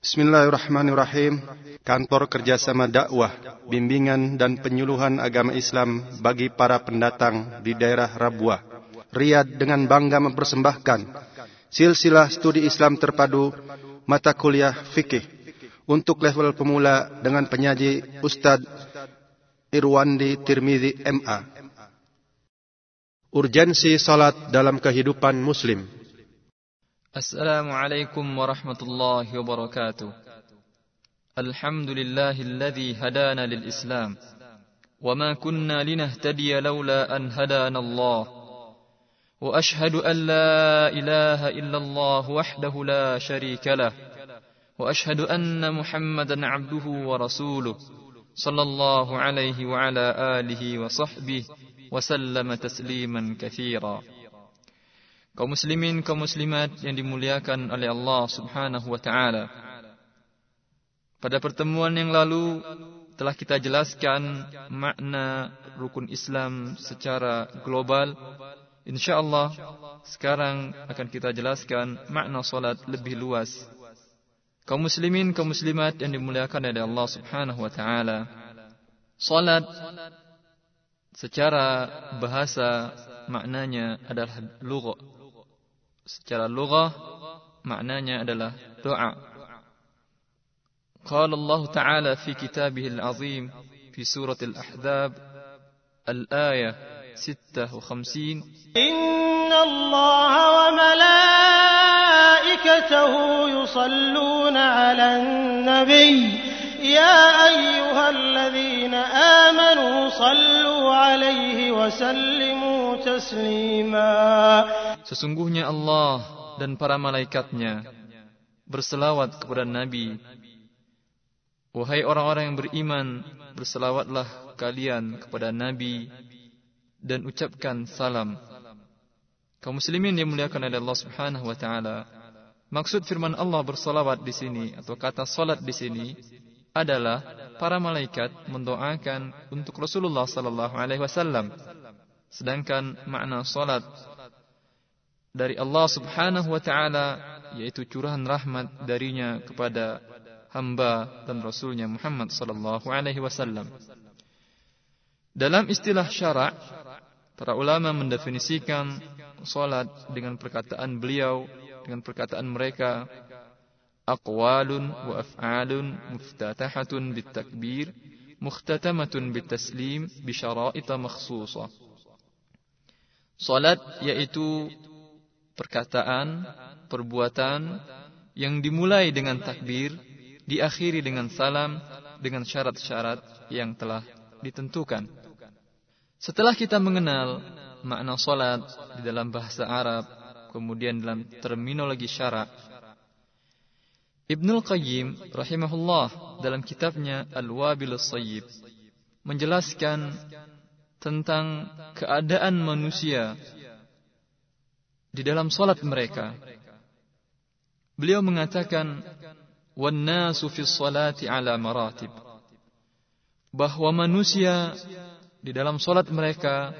Bismillahirrahmanirrahim. Kantor Kerjasama Dakwah, Bimbingan dan Penyuluhan Agama Islam bagi para pendatang di daerah Rabuah, Riyadh dengan bangga mempersembahkan silsilah studi Islam terpadu mata kuliah fikih untuk level pemula dengan penyaji Ustadz Irwandi Tirmizi MA. Urgensi salat dalam kehidupan muslim. Assalamualaikum warahmatullahi wabarakatuh. Alhamdulillah alladhi hadana lil Islam. وما كنا لنهتدي لولا أن هدانا الله وأشهد أن لا إله إلا الله وحده لا شريك له وأشهد أن محمدا عبده ورسوله صلى الله عليه وعلى آله وصحبه وسلم تسليما كثيرا kaum muslimin kaum muslimat yang dimuliakan oleh Allah Subhanahu wa taala. Pada pertemuan yang lalu telah kita jelaskan makna rukun Islam secara global. Insyaallah sekarang akan kita jelaskan makna salat lebih luas. Kaum muslimin kaum muslimat yang dimuliakan oleh Allah Subhanahu wa taala. Salat secara bahasa maknanya adalah lugha secara lughah maknanya adalah doa. Qala Allah Ta'ala fi kitabih al-azim fi surat al-ahzab al-ayah 56 Inna Allah wa malaikatahu yusalluna ala 'alan nabiy يا أيها amanu sallu alayhi wa sallimu تسليما Sesungguhnya Allah dan para malaikatnya berselawat kepada Nabi. Wahai orang-orang yang beriman, berselawatlah kalian kepada Nabi dan ucapkan salam. Kaum muslimin yang dimuliakan oleh Allah Subhanahu wa taala. Maksud firman Allah bersalawat di sini atau kata salat di sini adalah para malaikat mendoakan untuk Rasulullah sallallahu alaihi wasallam. Sedangkan makna salat dari Allah Subhanahu wa taala yaitu curahan rahmat darinya kepada hamba dan rasulnya Muhammad sallallahu alaihi wasallam. Dalam istilah syarak, para ulama mendefinisikan salat dengan perkataan beliau dengan perkataan mereka aqwalun wa af'alun muftatahatun bitakbir mukhtatamatun bitaslim. Salat yaitu perkataan, perbuatan yang dimulai dengan takbir, diakhiri dengan salam, dengan syarat-syarat yang telah ditentukan. Setelah kita mengenal makna salat di dalam bahasa Arab, kemudian dalam terminologi syarak, Ibnul Qayyim rahimahullah dalam kitabnya Al-Wabil Sayyib menjelaskan tentang keadaan manusia di dalam salat mereka. Beliau mengatakan, "Wan-nasu fi sholati ala maratib." Bahwa manusia di dalam salat mereka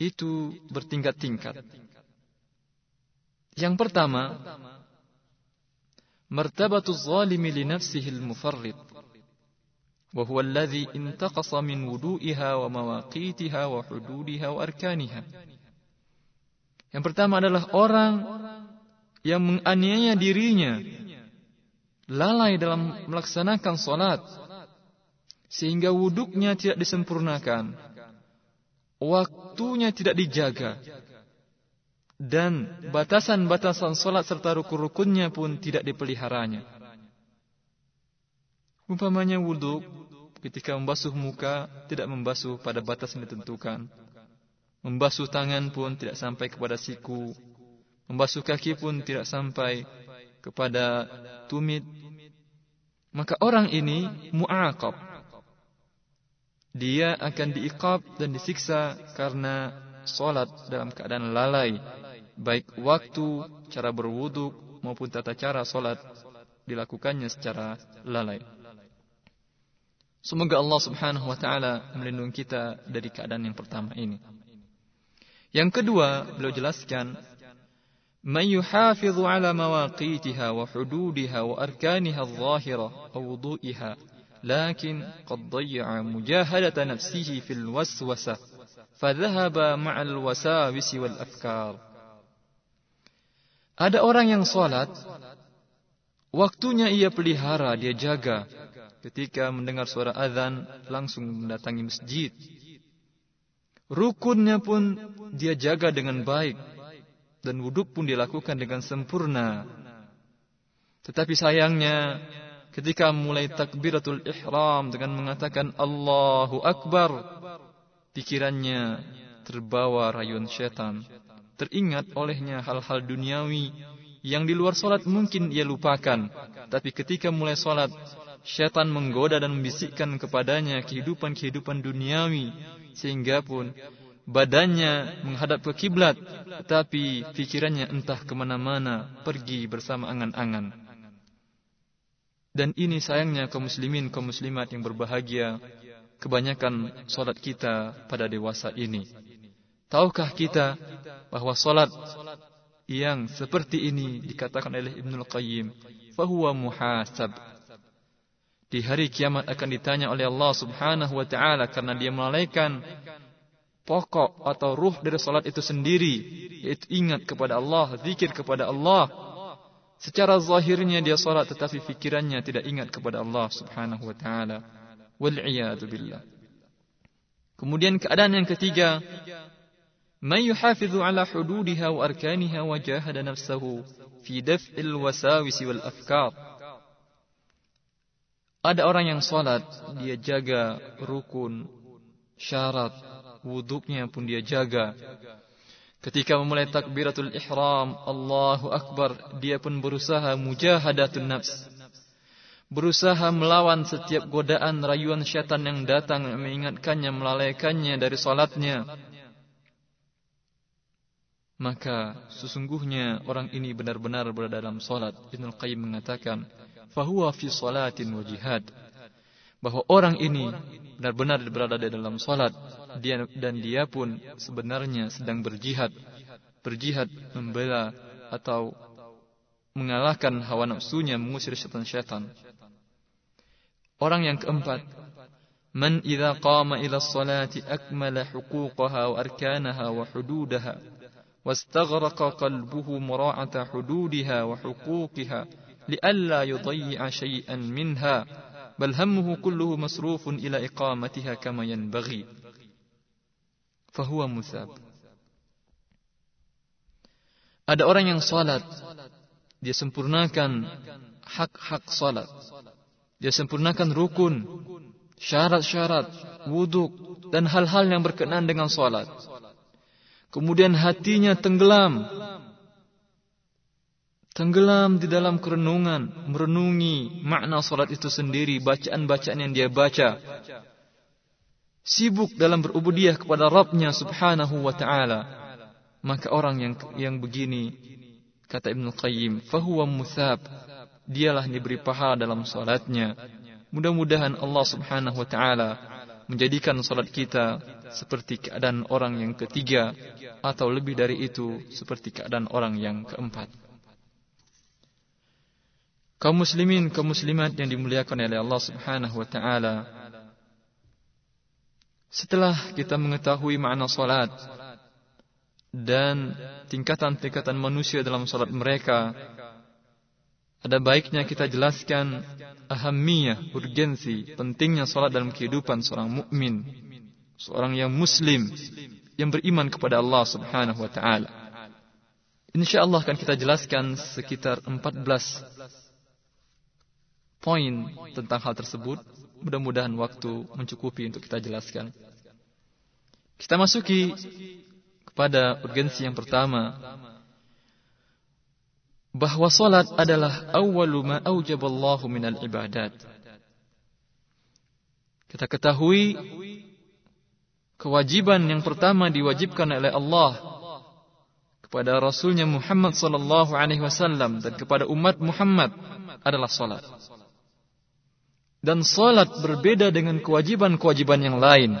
itu bertingkat-tingkat. Yang pertama, martabatu zalimi li nafsihi al-mufarrid. وهو الذي انتقص من وضوئها ومواقيتها وحدودها وأركانها yang pertama adalah orang yang menganiaya dirinya, lalai dalam melaksanakan solat, sehingga wuduknya tidak disempurnakan, waktunya tidak dijaga, dan batasan-batasan solat serta rukun-rukunnya pun tidak dipeliharanya. Umpamanya wuduk, ketika membasuh muka, tidak membasuh pada batas yang ditentukan Membasuh tangan pun tidak sampai kepada siku. Membasuh kaki pun tidak sampai kepada tumit. Maka orang ini mu'aqab. Dia akan diikab dan disiksa karena solat dalam keadaan lalai. Baik waktu, cara berwuduk maupun tata cara solat dilakukannya secara lalai. Semoga Allah subhanahu wa ta'ala melindungi kita dari keadaan yang pertama ini. Yang kedua, beliau jelaskan, "Man yuhafizu 'ala mawaqitiha wa hududiha wa arkaniha adh-dhahira aw wudu'iha, lakin qad dayya'a mujahadata nafsihi fil waswasa, fadhahaba ma'a al-wasawis wal afkar." Ada orang yang salat, waktunya ia pelihara, dia jaga. Ketika mendengar suara azan, langsung mendatangi masjid, Rukunnya pun dia jaga dengan baik. Dan wuduk pun dilakukan dengan sempurna. Tetapi sayangnya, ketika mulai takbiratul ihram dengan mengatakan Allahu Akbar, pikirannya terbawa rayuan setan. Teringat olehnya hal-hal duniawi yang di luar solat mungkin ia lupakan. Tapi ketika mulai solat, syaitan menggoda dan membisikkan kepadanya kehidupan-kehidupan duniawi. Sehingga pun badannya menghadap ke kiblat, tetapi pikirannya entah ke mana-mana, pergi bersama angan-angan. Dan ini sayangnya kaum muslimin, kaum muslimat yang berbahagia, kebanyakan solat kita pada dewasa ini. Tahukah kita bahwa solat yang seperti ini dikatakan oleh Ibnul Qayyim, fahuwa muhasab. Di hari kiamat akan ditanya oleh Allah Subhanahu wa taala karena dia melalaikan pokok atau ruh dari salat itu sendiri, yaitu ingat kepada Allah, zikir kepada Allah. Secara zahirnya dia salat tetapi fikirannya tidak ingat kepada Allah Subhanahu wa taala. Wal billah. Kemudian keadaan yang ketiga, man yuhafidhu ala hududiha wa arkaniha wa jahada nafsahu fi daf'il wasawis wal afkar. Ada orang yang salat, dia jaga rukun, syarat, wuduknya pun dia jaga. Ketika memulai takbiratul ihram, Allahu Akbar, dia pun berusaha mujahadatun nafs. Berusaha melawan setiap godaan rayuan syaitan yang datang mengingatkannya, melalaikannya dari salatnya. Maka sesungguhnya orang ini benar-benar berada dalam salat. Ibnu Qayyim mengatakan, "Fahuwa fi salatin wa jihad." Bahwa orang ini benar-benar berada di dalam salat dia dan dia pun sebenarnya sedang berjihad, berjihad membela atau mengalahkan hawa nafsunya mengusir syaitan-syaitan. Orang yang keempat, man idza qama ila salati akmala huquqaha wa arkanaha wa hududaha واستغرق قلبه مراعة حدودها وحقوقها لئلا يضيع شيئا منها بل همه كله مصروف إلى إقامتها كما ينبغي fahuwa musab. Ada orang yang salat, dia sempurnakan hak-hak salat. Dia sempurnakan rukun, syarat-syarat, wuduk, dan hal-hal yang berkenaan dengan salat. Kemudian hatinya tenggelam. Tenggelam di dalam kerenungan, merenungi makna salat itu sendiri, bacaan-bacaan yang dia baca, sibuk dalam berubudiyah kepada Rabbnya subhanahu wa ta'ala. Maka orang yang yang begini, kata Ibn Qayyim, fahuwa muthab. Dialah diberi pahala dalam salatnya. Mudah-mudahan Allah subhanahu wa ta'ala menjadikan salat kita seperti keadaan orang yang ketiga atau lebih dari itu seperti keadaan orang yang keempat. Kaum muslimin, kaum muslimat yang dimuliakan oleh Allah Subhanahu wa taala, setelah kita mengetahui makna salat dan tingkatan-tingkatan manusia dalam salat mereka, ada baiknya kita jelaskan ahamiyah, urgensi, pentingnya salat dalam kehidupan seorang mukmin, seorang yang muslim yang beriman kepada Allah Subhanahu wa taala. Insyaallah akan kita jelaskan sekitar 14 poin tentang hal tersebut Mudah-mudahan waktu mencukupi untuk kita jelaskan. Kita masuki kepada urgensi yang pertama. Bahwa salat adalah awalu ma aujaballahu minal ibadat. Kita ketahui kewajiban yang pertama diwajibkan oleh Allah kepada Rasulnya Muhammad sallallahu alaihi wasallam dan kepada umat Muhammad adalah salat. Dan salat berbeda dengan kewajiban-kewajiban yang lain.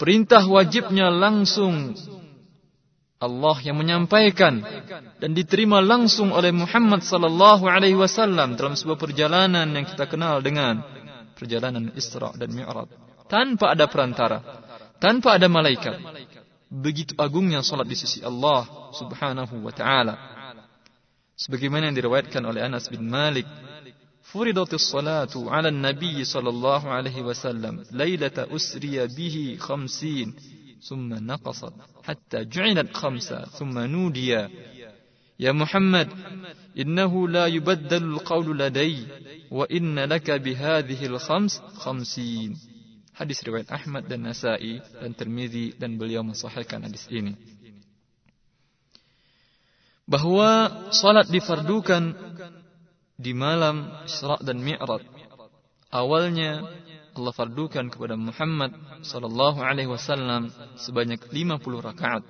Perintah wajibnya langsung Allah yang menyampaikan dan diterima langsung oleh Muhammad sallallahu alaihi wasallam dalam sebuah perjalanan yang kita kenal dengan perjalanan Isra dan Mi'raj tanpa ada perantara, tanpa ada malaikat. Begitu agungnya salat di sisi Allah Subhanahu wa taala. Sebagaimana yang diriwayatkan oleh Anas bin Malik, فرضت الصلاة على النبي صلى الله عليه وسلم ليلة أسري به خمسين ثم نقصت حتى جعلت خمسة ثم نوديا يا محمد إنه لا يبدل القول لدي وإن لك بهذه الخمس خمسين. حديث رواية أحمد دن نسائي دن ترمذي دن باليوم صحيح كان حديث إني بهوا صلاة بفردوكا di malam Isra dan Mi'raj. Awalnya Allah fardukan kepada Muhammad sallallahu alaihi wasallam sebanyak 50 rakaat.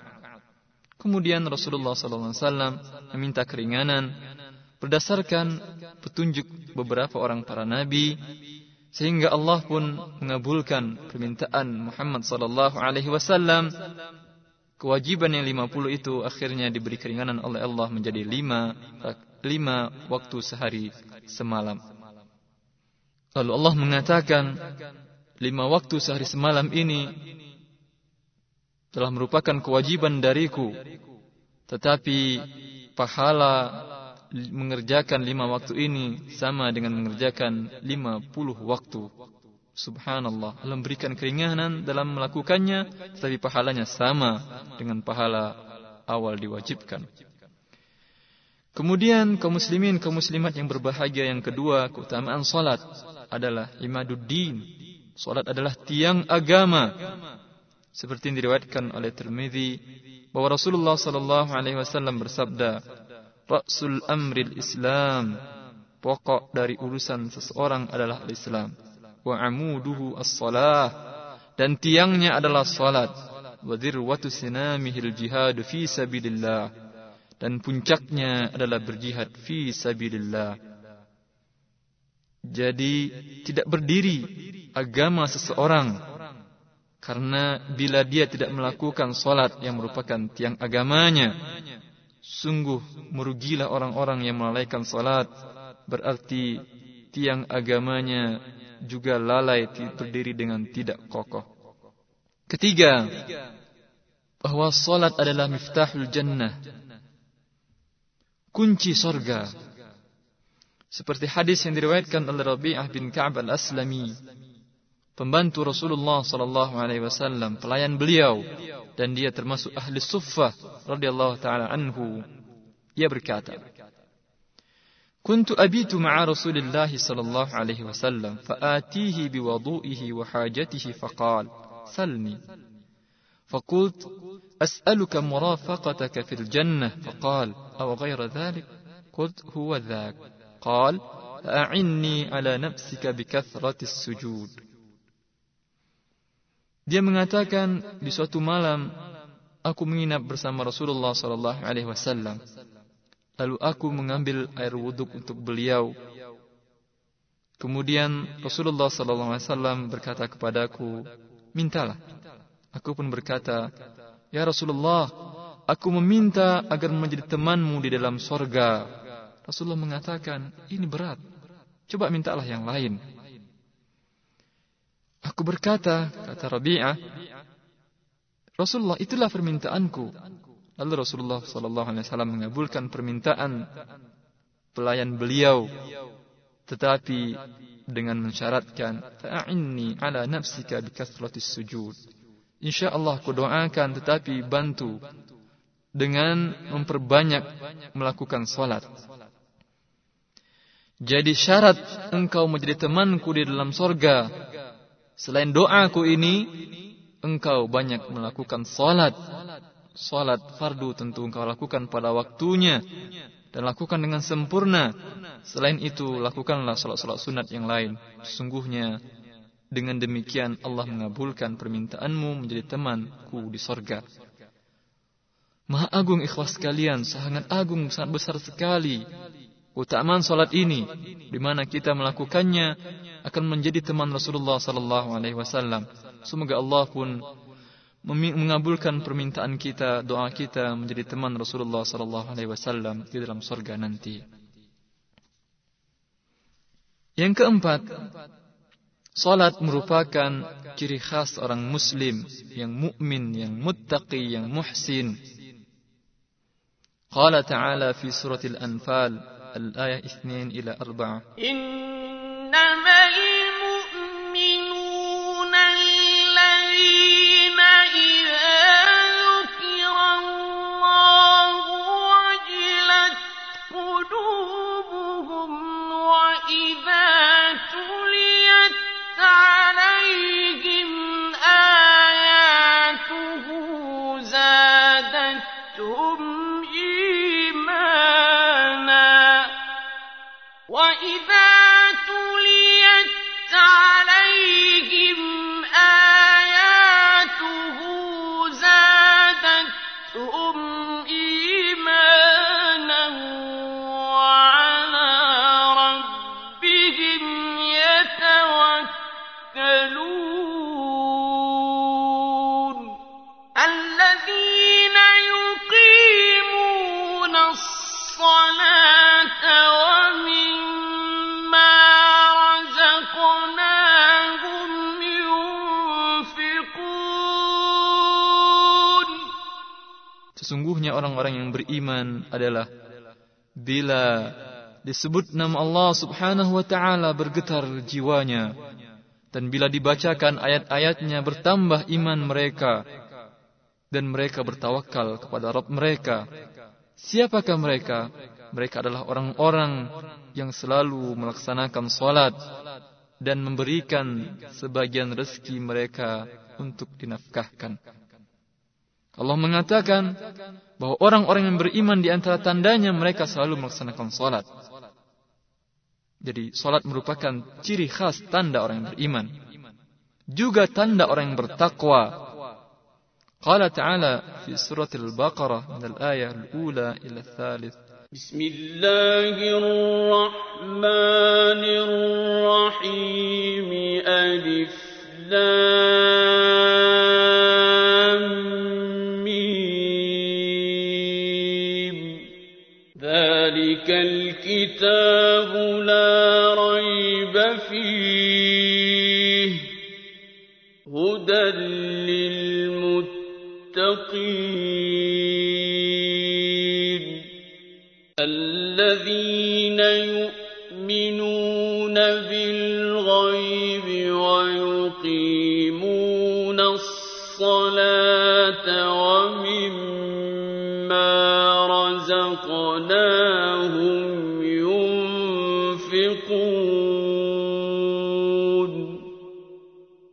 Kemudian Rasulullah sallallahu alaihi wasallam meminta keringanan berdasarkan petunjuk beberapa orang para nabi sehingga Allah pun mengabulkan permintaan Muhammad sallallahu alaihi wasallam kewajiban yang 50 itu akhirnya diberi keringanan oleh Allah menjadi 5 5 waktu sehari semalam. Lalu Allah mengatakan lima waktu sehari semalam ini telah merupakan kewajiban dariku. Tetapi pahala mengerjakan lima waktu ini sama dengan mengerjakan lima puluh waktu. Subhanallah. Allah memberikan keringanan dalam melakukannya, tetapi pahalanya sama dengan pahala awal diwajibkan. Kemudian kaum muslimin, kaum muslimat yang berbahagia yang kedua, keutamaan salat adalah imaduddin. Salat adalah tiang agama. Seperti yang diriwayatkan oleh Tirmizi bahwa Rasulullah sallallahu alaihi wasallam bersabda, "Rasul amril Islam." Pokok dari urusan seseorang adalah Islam. Wa amuduhu as-salah. Dan tiangnya adalah salat. Wa dhirwatu sinamihil jihad fi sabilillah. Dan puncaknya adalah berjihad fi sabilillah. Jadi tidak berdiri agama seseorang karena bila dia tidak melakukan solat yang merupakan tiang agamanya, sungguh merugilah orang-orang yang melalaikan solat. Berarti tiang agamanya juga lalai berdiri dengan tidak kokoh. Ketiga, bahwa solat adalah miftahul jannah, kunci sorga. Seperti hadis yang diriwayatkan oleh Rabi'ah bin Ka'ab al-Aslami, pembantu Rasulullah sallallahu alaihi wasallam, pelayan beliau dan dia termasuk ahli suffah radhiyallahu taala anhu. Ia berkata, كنت أبيت مع رسول الله صلى الله عليه وسلم فآتيه بوضوئه وحاجته فقال سلني فقلت أسألك مرافقتك في الجنة فقال أو غير ذلك قلت هو ذاك قال أعني على نفسك بكثرة السجود Dia mengatakan di suatu malam aku menginap bersama Rasulullah sallallahu alaihi wasallam. Lalu aku mengambil air wuduk untuk beliau. Kemudian Rasulullah sallallahu alaihi wasallam berkata kepadaku, "Mintalah." Aku pun berkata, "Ya Rasulullah, aku meminta agar menjadi temanmu di dalam sorga Rasulullah mengatakan, ini berat. Coba mintalah yang lain. Aku berkata, kata Rabi'ah, Rasulullah itulah permintaanku. Lalu Rasulullah sallallahu alaihi wasallam mengabulkan permintaan pelayan beliau tetapi dengan mensyaratkan ta'inni ala nafsika bikasratis sujud. Insyaallah ku doakan tetapi bantu dengan memperbanyak melakukan salat. Jadi syarat engkau menjadi temanku di dalam sorga. Selain doaku ini, engkau banyak melakukan salat. Salat fardu tentu engkau lakukan pada waktunya. Dan lakukan dengan sempurna. Selain itu, lakukanlah salat-salat sunat yang lain. Sesungguhnya, dengan demikian Allah mengabulkan permintaanmu menjadi temanku di sorga. Maha agung ikhlas kalian, sangat agung, sangat besar sekali Utamaan salat ini di mana kita melakukannya akan menjadi teman Rasulullah sallallahu alaihi wasallam. Semoga Allah pun mengabulkan permintaan kita, doa kita menjadi teman Rasulullah sallallahu alaihi wasallam di dalam surga nanti. Yang keempat, salat merupakan ciri khas orang muslim yang mukmin, yang muttaqi, yang muhsin. Qala ta'ala fi surah Al-Anfal al-ayah 2 ila 4. Orang-orang yang beriman adalah bila disebut nama Allah Subhanahu wa taala bergetar jiwanya dan bila dibacakan ayat-ayatnya bertambah iman mereka dan mereka bertawakal kepada Rabb mereka. Siapakah mereka? Mereka adalah orang-orang yang selalu melaksanakan salat dan memberikan sebagian rezeki mereka untuk dinafkahkan. Allah mengatakan bahwa orang-orang yang beriman di antara tandanya mereka selalu melaksanakan salat. Jadi salat merupakan ciri khas tanda orang yang beriman. Juga tanda orang yang bertakwa. Qala ta'ala fi surah Al-Baqarah min al-ayah al-ula ila al-thalith. Bismillahirrahmanirrahim. Alif Lam الكتاب لا ريب فيه هدى للمتقين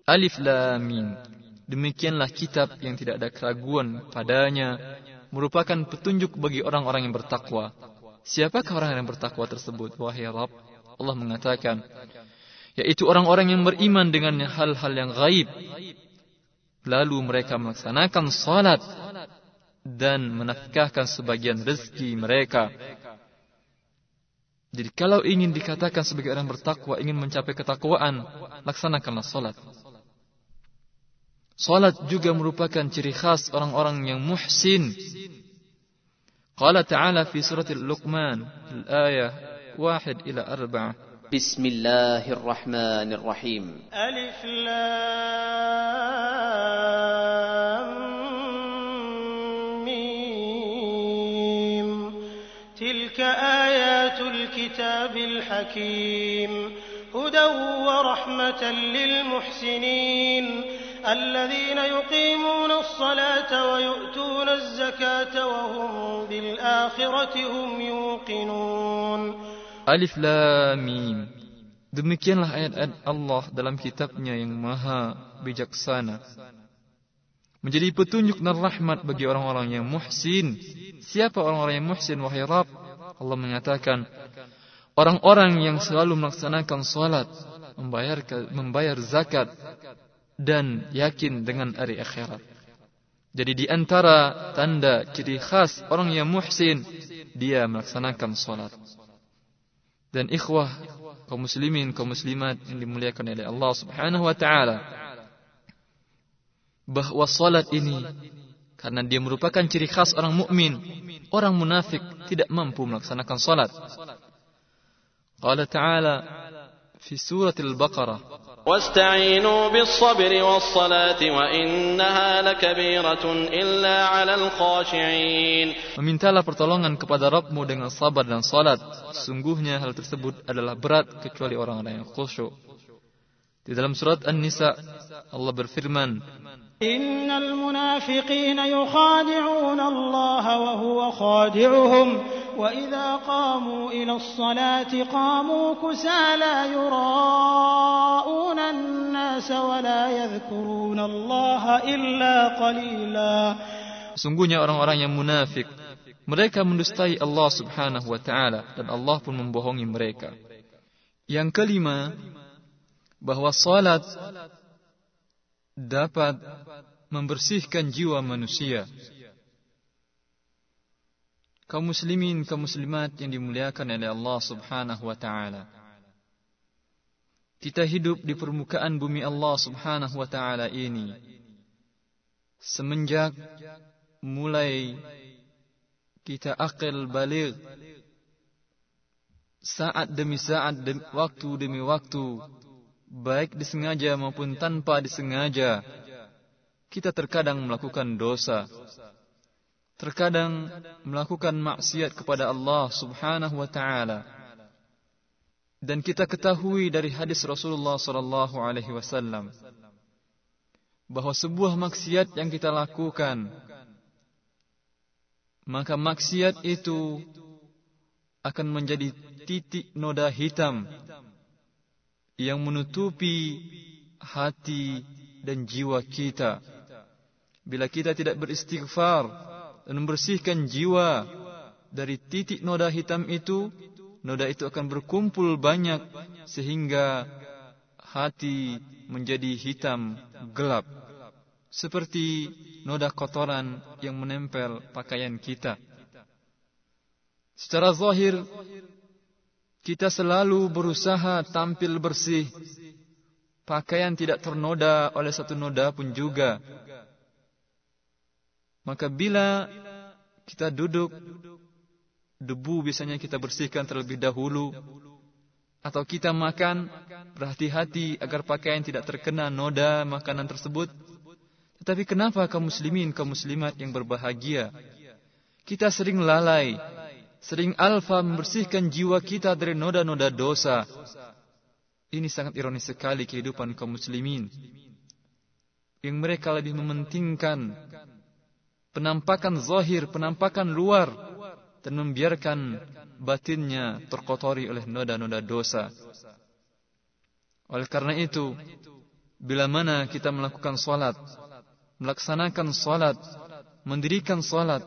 Alif Lam Mim. Demikianlah kitab yang tidak ada keraguan padanya merupakan petunjuk bagi orang-orang yang bertakwa. Siapakah orang yang bertakwa tersebut? Wahai Rabb, Allah mengatakan, yaitu orang-orang yang beriman dengan hal-hal yang gaib. Lalu mereka melaksanakan salat dan menafkahkan sebagian rezeki mereka. Jadi kalau ingin dikatakan sebagai orang bertakwa, ingin mencapai ketakwaan, laksanakanlah salat. Salat juga merupakan ciri khas orang-orang yang muhsin. Qala ta'ala fi surat Al-Luqman, al-ayah 1 ila 4. Bismillahirrahmanirrahim. Alif lam mim. Tilka ayatul kitabil hakim. Hudan wa rahmatan lil muhsinin. الذين يقيمون الصلاة ويؤتون الزكاة وهم بالآخرة هم يوقنون Alif Lam Mim Demikianlah ayat-ayat Allah dalam kitabnya yang maha bijaksana. Menjadi petunjuk dan rahmat bagi orang-orang yang muhsin. Siapa orang-orang yang muhsin, wahai Rabb? Allah mengatakan, orang-orang yang selalu melaksanakan salat, membayar membayar zakat, dan yakin dengan hari akhirat. Jadi di antara tanda ciri khas orang yang muhsin, dia melaksanakan salat. Dan ikhwah kaum muslimin, kaum muslimat yang dimuliakan oleh Allah Subhanahu wa taala. bahwa salat ini karena dia merupakan ciri khas orang mukmin, orang munafik tidak mampu melaksanakan salat. Qala ta'ala fi surah Al-Baqarah واستعينوا بالصبر والصلاة وإنها لكبيرة إلا على الخاشعين Memintalah pertolongan kepada Rabbmu dengan sabar dan salat. Sungguhnya hal tersebut adalah berat kecuali orang-orang yang khusyuk. Di dalam surat An-Nisa Allah berfirman, إن المنافقين يخادعون الله وهو خادعهم وإذا قاموا إلى الصلاة قاموا كسالى يراءون الناس ولا يذكرون الله إلا قليلا Sungguhnya orang-orang yang munafik mereka mendustai Allah Subhanahu wa taala dan Allah pun membohongi mereka. Yang kelima, bahwa salat dapat membersihkan jiwa manusia. Kaum muslimin, kaum muslimat yang dimuliakan oleh Allah Subhanahu wa taala. Kita hidup di permukaan bumi Allah Subhanahu wa taala ini semenjak mulai kita akil balik saat demi saat demi waktu demi waktu baik disengaja maupun tanpa disengaja kita terkadang melakukan dosa. Terkadang melakukan maksiat kepada Allah Subhanahu wa taala. Dan kita ketahui dari hadis Rasulullah sallallahu alaihi wasallam bahwa sebuah maksiat yang kita lakukan maka maksiat itu akan menjadi titik noda hitam yang menutupi hati dan jiwa kita. Bila kita tidak beristighfar dan membersihkan jiwa dari titik noda hitam itu, noda itu akan berkumpul banyak sehingga hati menjadi hitam gelap. Seperti noda kotoran yang menempel pakaian kita. Secara zahir, kita selalu berusaha tampil bersih. Pakaian tidak ternoda oleh satu noda pun juga. Maka bila kita duduk, debu biasanya kita bersihkan terlebih dahulu. Atau kita makan, berhati-hati agar pakaian tidak terkena noda makanan tersebut. Tetapi kenapa kaum muslimin, kaum muslimat yang berbahagia? Kita sering lalai, sering alfa membersihkan jiwa kita dari noda-noda dosa. Ini sangat ironis sekali kehidupan kaum muslimin. Yang mereka lebih mementingkan penampakan zahir, penampakan luar. Dan membiarkan batinnya terkotori oleh noda-noda dosa. Oleh karena itu, bila mana kita melakukan salat, melaksanakan salat, mendirikan salat,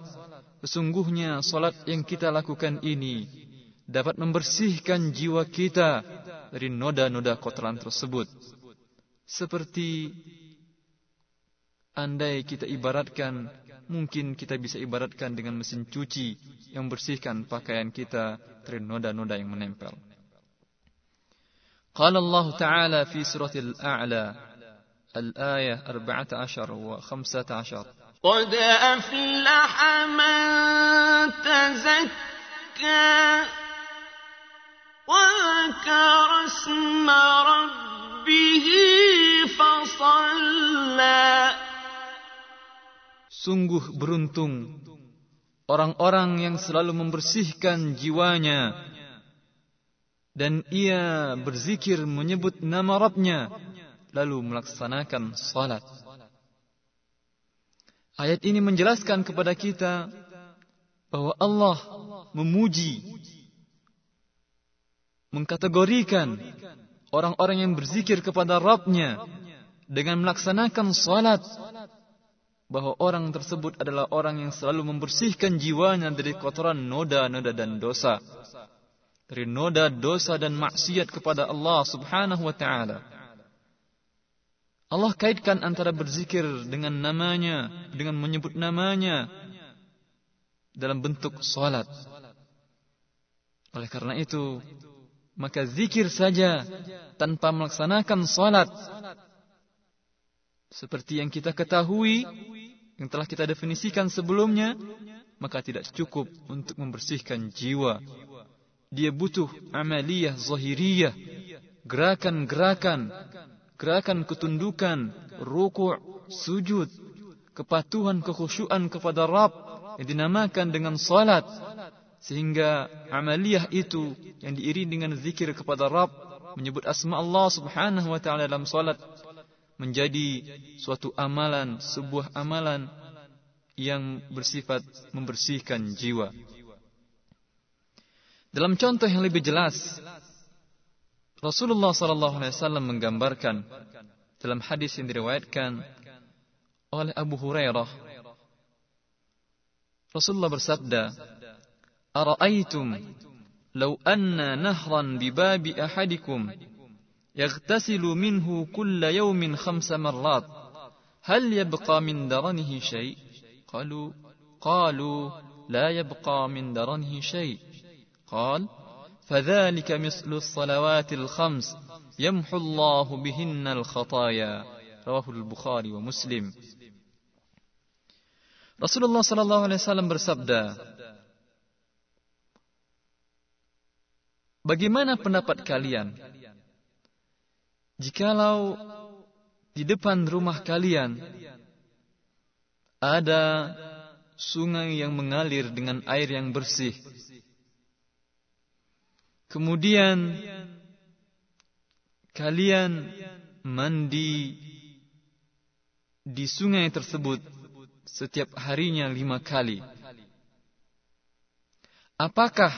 Sesungguhnya salat yang kita lakukan ini dapat membersihkan jiwa kita dari noda-noda kotoran tersebut. Seperti andai kita ibaratkan, mungkin kita bisa ibaratkan dengan mesin cuci yang bersihkan pakaian kita dari noda-noda yang menempel. قال Allah Ta'ala في surat Al-A'la, 14 wa 15. قد أفلح من تزكى وذكر اسم ربه فصلى Sungguh beruntung orang-orang yang selalu membersihkan jiwanya dan ia berzikir menyebut nama Rabbnya lalu melaksanakan salat. Ayat ini menjelaskan kepada kita bahwa Allah memuji mengkategorikan orang-orang yang berzikir kepada Rabbnya dengan melaksanakan salat bahwa orang tersebut adalah orang yang selalu membersihkan jiwanya dari kotoran noda-noda dan dosa dari noda dosa dan maksiat kepada Allah Subhanahu wa taala Allah kaitkan antara berzikir dengan namanya dengan menyebut namanya dalam bentuk salat oleh karena itu maka zikir saja tanpa melaksanakan salat Seperti yang kita ketahui, yang telah kita definisikan sebelumnya, maka tidak cukup untuk membersihkan jiwa. Dia butuh amaliyah zahiriyah, gerakan-gerakan, gerakan ketundukan, ruku', sujud, kepatuhan, kekhusyuan kepada Rabb yang dinamakan dengan salat. Sehingga amaliyah itu yang diiringi dengan zikir kepada Rabb, menyebut asma Allah subhanahu wa ta'ala dalam salat, menjadi suatu amalan, sebuah amalan yang bersifat membersihkan jiwa. Dalam contoh yang lebih jelas, Rasulullah sallallahu alaihi wasallam menggambarkan dalam hadis yang diriwayatkan oleh Abu Hurairah Rasulullah bersabda Ara'aytum law anna nahran bi babi ahadikum يغتسل منه كل يوم خمس مرات هل يبقى من درنه شيء قالوا قالوا لا يبقى من درنه شيء قال فذلك مثل الصلوات الخمس يمحو الله بهن الخطايا رواه البخاري ومسلم Rasulullah sallallahu alaihi wasallam bersabda Bagaimana pendapat kalian Jikalau di depan rumah kalian ada sungai yang mengalir dengan air yang bersih, Kemudian kalian mandi di sungai tersebut setiap harinya lima kali. Apakah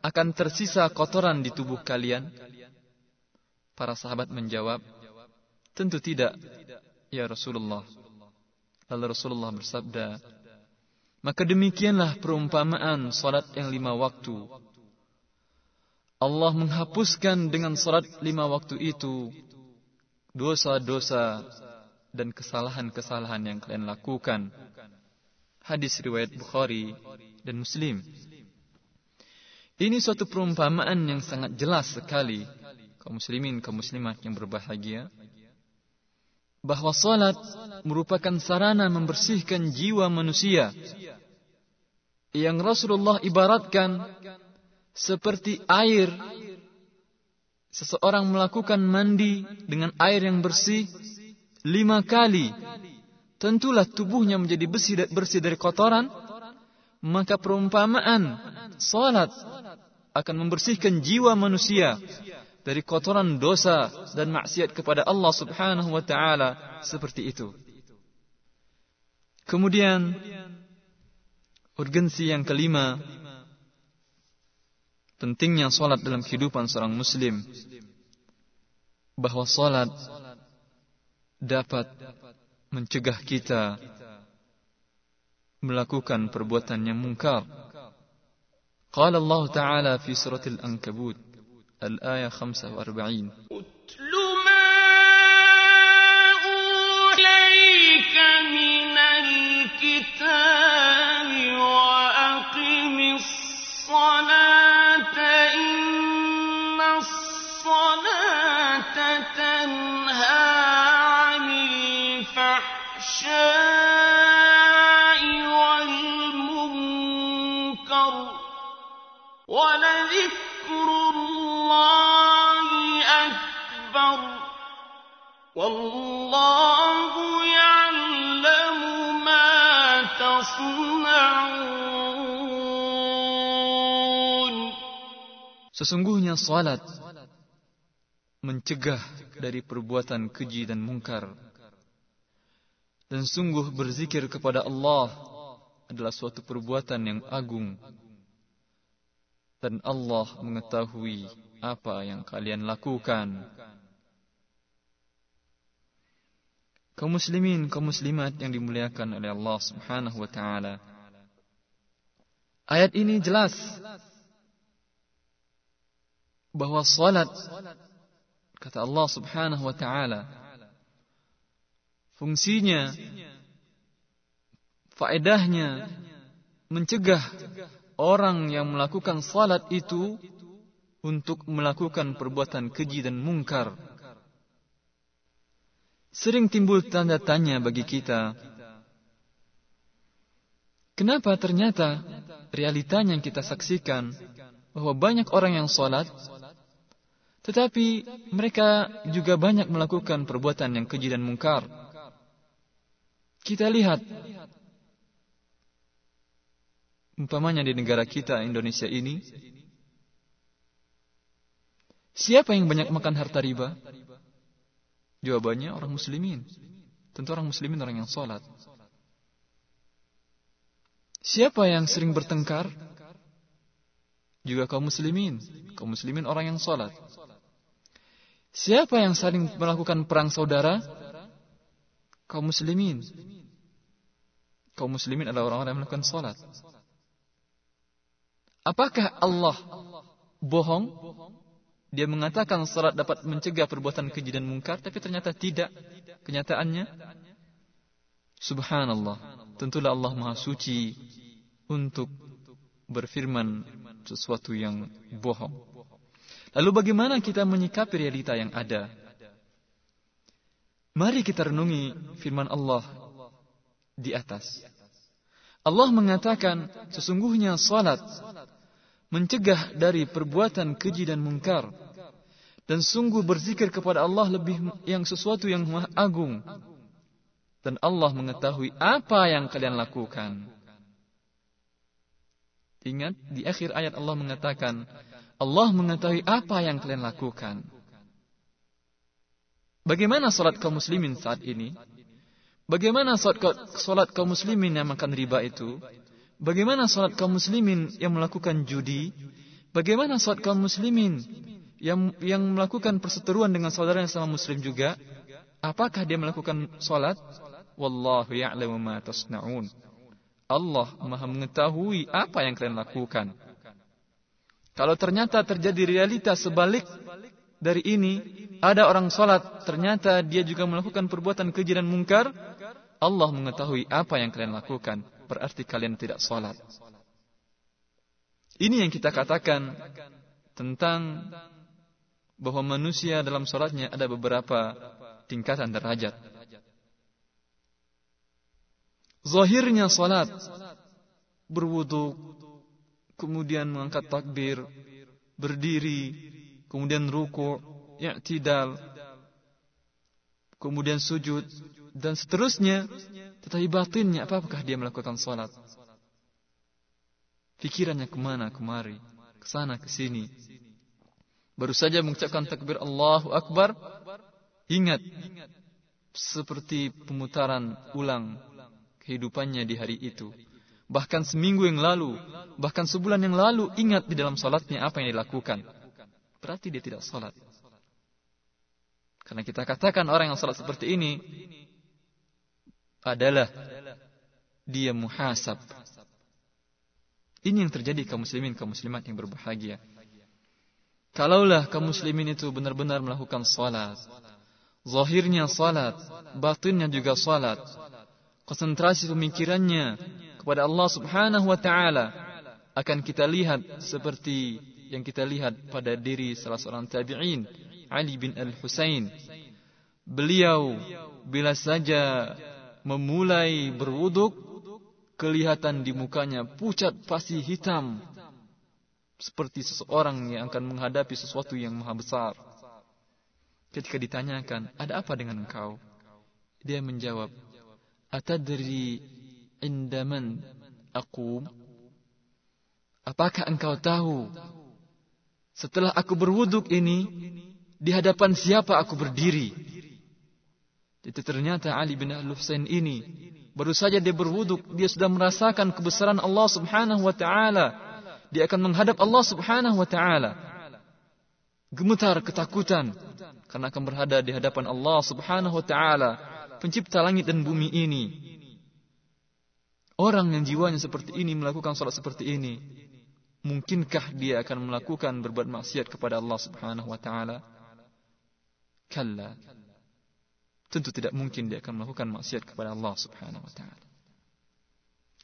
akan tersisa kotoran di tubuh kalian? Para sahabat menjawab, tentu tidak, ya Rasulullah. Lalu Rasulullah bersabda, maka demikianlah perumpamaan salat yang lima waktu. Allah menghapuskan dengan salat lima waktu itu dosa-dosa dan kesalahan-kesalahan yang kalian lakukan. Hadis riwayat Bukhari dan Muslim. Ini suatu perumpamaan yang sangat jelas sekali kaum muslimin, kaum muslimat yang berbahagia, bahwa salat merupakan sarana membersihkan jiwa manusia yang Rasulullah ibaratkan seperti air. Seseorang melakukan mandi dengan air yang bersih lima kali. Tentulah tubuhnya menjadi bersih, dari kotoran. Maka perumpamaan salat akan membersihkan jiwa manusia dari kotoran dosa dan maksiat kepada Allah Subhanahu wa taala seperti itu. Kemudian urgensi yang kelima pentingnya solat dalam kehidupan seorang muslim bahwa solat dapat mencegah kita melakukan perbuatan yang mungkar. Qala Allah Ta'ala fi surat Al-Ankabut, Al-Ayah 45. Utlu ma Sesungguhnya salat mencegah dari perbuatan keji dan mungkar. Dan sungguh berzikir kepada Allah adalah suatu perbuatan yang agung. Dan Allah mengetahui apa yang kalian lakukan. Kaum muslimin, kaum muslimat yang dimuliakan oleh Allah Subhanahu wa taala. Ayat ini jelas bahwa salat kata Allah Subhanahu wa taala fungsinya faedahnya mencegah orang yang melakukan salat itu untuk melakukan perbuatan keji dan mungkar sering timbul tanda tanya bagi kita. Kenapa ternyata realitanya yang kita saksikan bahwa banyak orang yang sholat, tetapi mereka juga banyak melakukan perbuatan yang keji dan mungkar. Kita lihat, umpamanya di negara kita Indonesia ini, siapa yang banyak makan harta riba? Jawabannya orang muslimin. Tentu orang muslimin orang yang sholat. Siapa yang sering bertengkar? Juga kaum muslimin. Kaum muslimin orang yang sholat. Siapa yang saling melakukan perang saudara? Kaum muslimin. Kaum muslimin adalah orang-orang yang melakukan sholat. Apakah Allah bohong? Dia mengatakan salat dapat mencegah perbuatan keji dan mungkar, tapi ternyata tidak. Kenyataannya, Subhanallah. Tentulah Allah Maha Suci untuk berfirman sesuatu yang bohong. Lalu bagaimana kita menyikapi realita yang ada? Mari kita renungi firman Allah di atas. Allah mengatakan sesungguhnya salat mencegah dari perbuatan keji dan mungkar dan sungguh berzikir kepada Allah lebih yang sesuatu yang maha agung dan Allah mengetahui apa yang kalian lakukan ingat di akhir ayat Allah mengatakan Allah mengetahui apa yang kalian lakukan bagaimana salat kaum muslimin saat ini bagaimana salat kaum muslimin yang makan riba itu Bagaimana salat kaum muslimin yang melakukan judi? Bagaimana salat kaum muslimin yang yang melakukan perseteruan dengan saudara yang sama muslim juga? Apakah dia melakukan salat? Wallahu ya'lamu ma tasna'un. Allah Maha mengetahui apa yang kalian lakukan. Kalau ternyata terjadi realita sebalik dari ini, ada orang salat ternyata dia juga melakukan perbuatan keji dan mungkar, Allah mengetahui apa yang kalian lakukan berarti kalian tidak sholat. Ini yang kita katakan tentang bahwa manusia dalam sholatnya ada beberapa tingkatan derajat. Zahirnya sholat, berwudu, kemudian mengangkat takbir, berdiri, kemudian ruku, i'tidal, kemudian sujud, dan seterusnya tetapi batinnya apakah dia melakukan salat? Pikirannya ke mana kemari, ke sana ke sini. Baru saja mengucapkan takbir Allahu Akbar, ingat seperti pemutaran ulang kehidupannya di hari itu. Bahkan seminggu yang lalu, bahkan sebulan yang lalu, ingat di dalam salatnya apa yang dilakukan. Berarti dia tidak salat. Karena kita katakan orang yang salat seperti ini, adalah dia muhasab. Ini yang terjadi kaum muslimin, kaum muslimat yang berbahagia. Kalaulah kaum muslimin itu benar-benar melakukan salat, zahirnya salat, batinnya juga salat, konsentrasi pemikirannya kepada Allah Subhanahu wa taala akan kita lihat seperti yang kita lihat pada diri salah seorang tabi'in Ali bin Al-Husain. Beliau bila saja memulai berwuduk, kelihatan di mukanya pucat pasti hitam. Seperti seseorang yang akan menghadapi sesuatu yang maha besar. Ketika ditanyakan, ada apa dengan engkau? Dia menjawab, Atadri indaman aku? Apakah engkau tahu setelah aku berwuduk ini, di hadapan siapa aku berdiri? Itu ternyata Ali bin Al-Husain ini baru saja dia berwuduk, dia sudah merasakan kebesaran Allah Subhanahu wa taala. Dia akan menghadap Allah Subhanahu wa taala. Gemetar ketakutan karena akan berada di hadapan Allah Subhanahu wa taala, pencipta langit dan bumi ini. Orang yang jiwanya seperti ini melakukan salat seperti ini, mungkinkah dia akan melakukan berbuat maksiat kepada Allah Subhanahu wa taala? Kalla tentu tidak mungkin dia akan melakukan maksiat kepada Allah Subhanahu wa taala.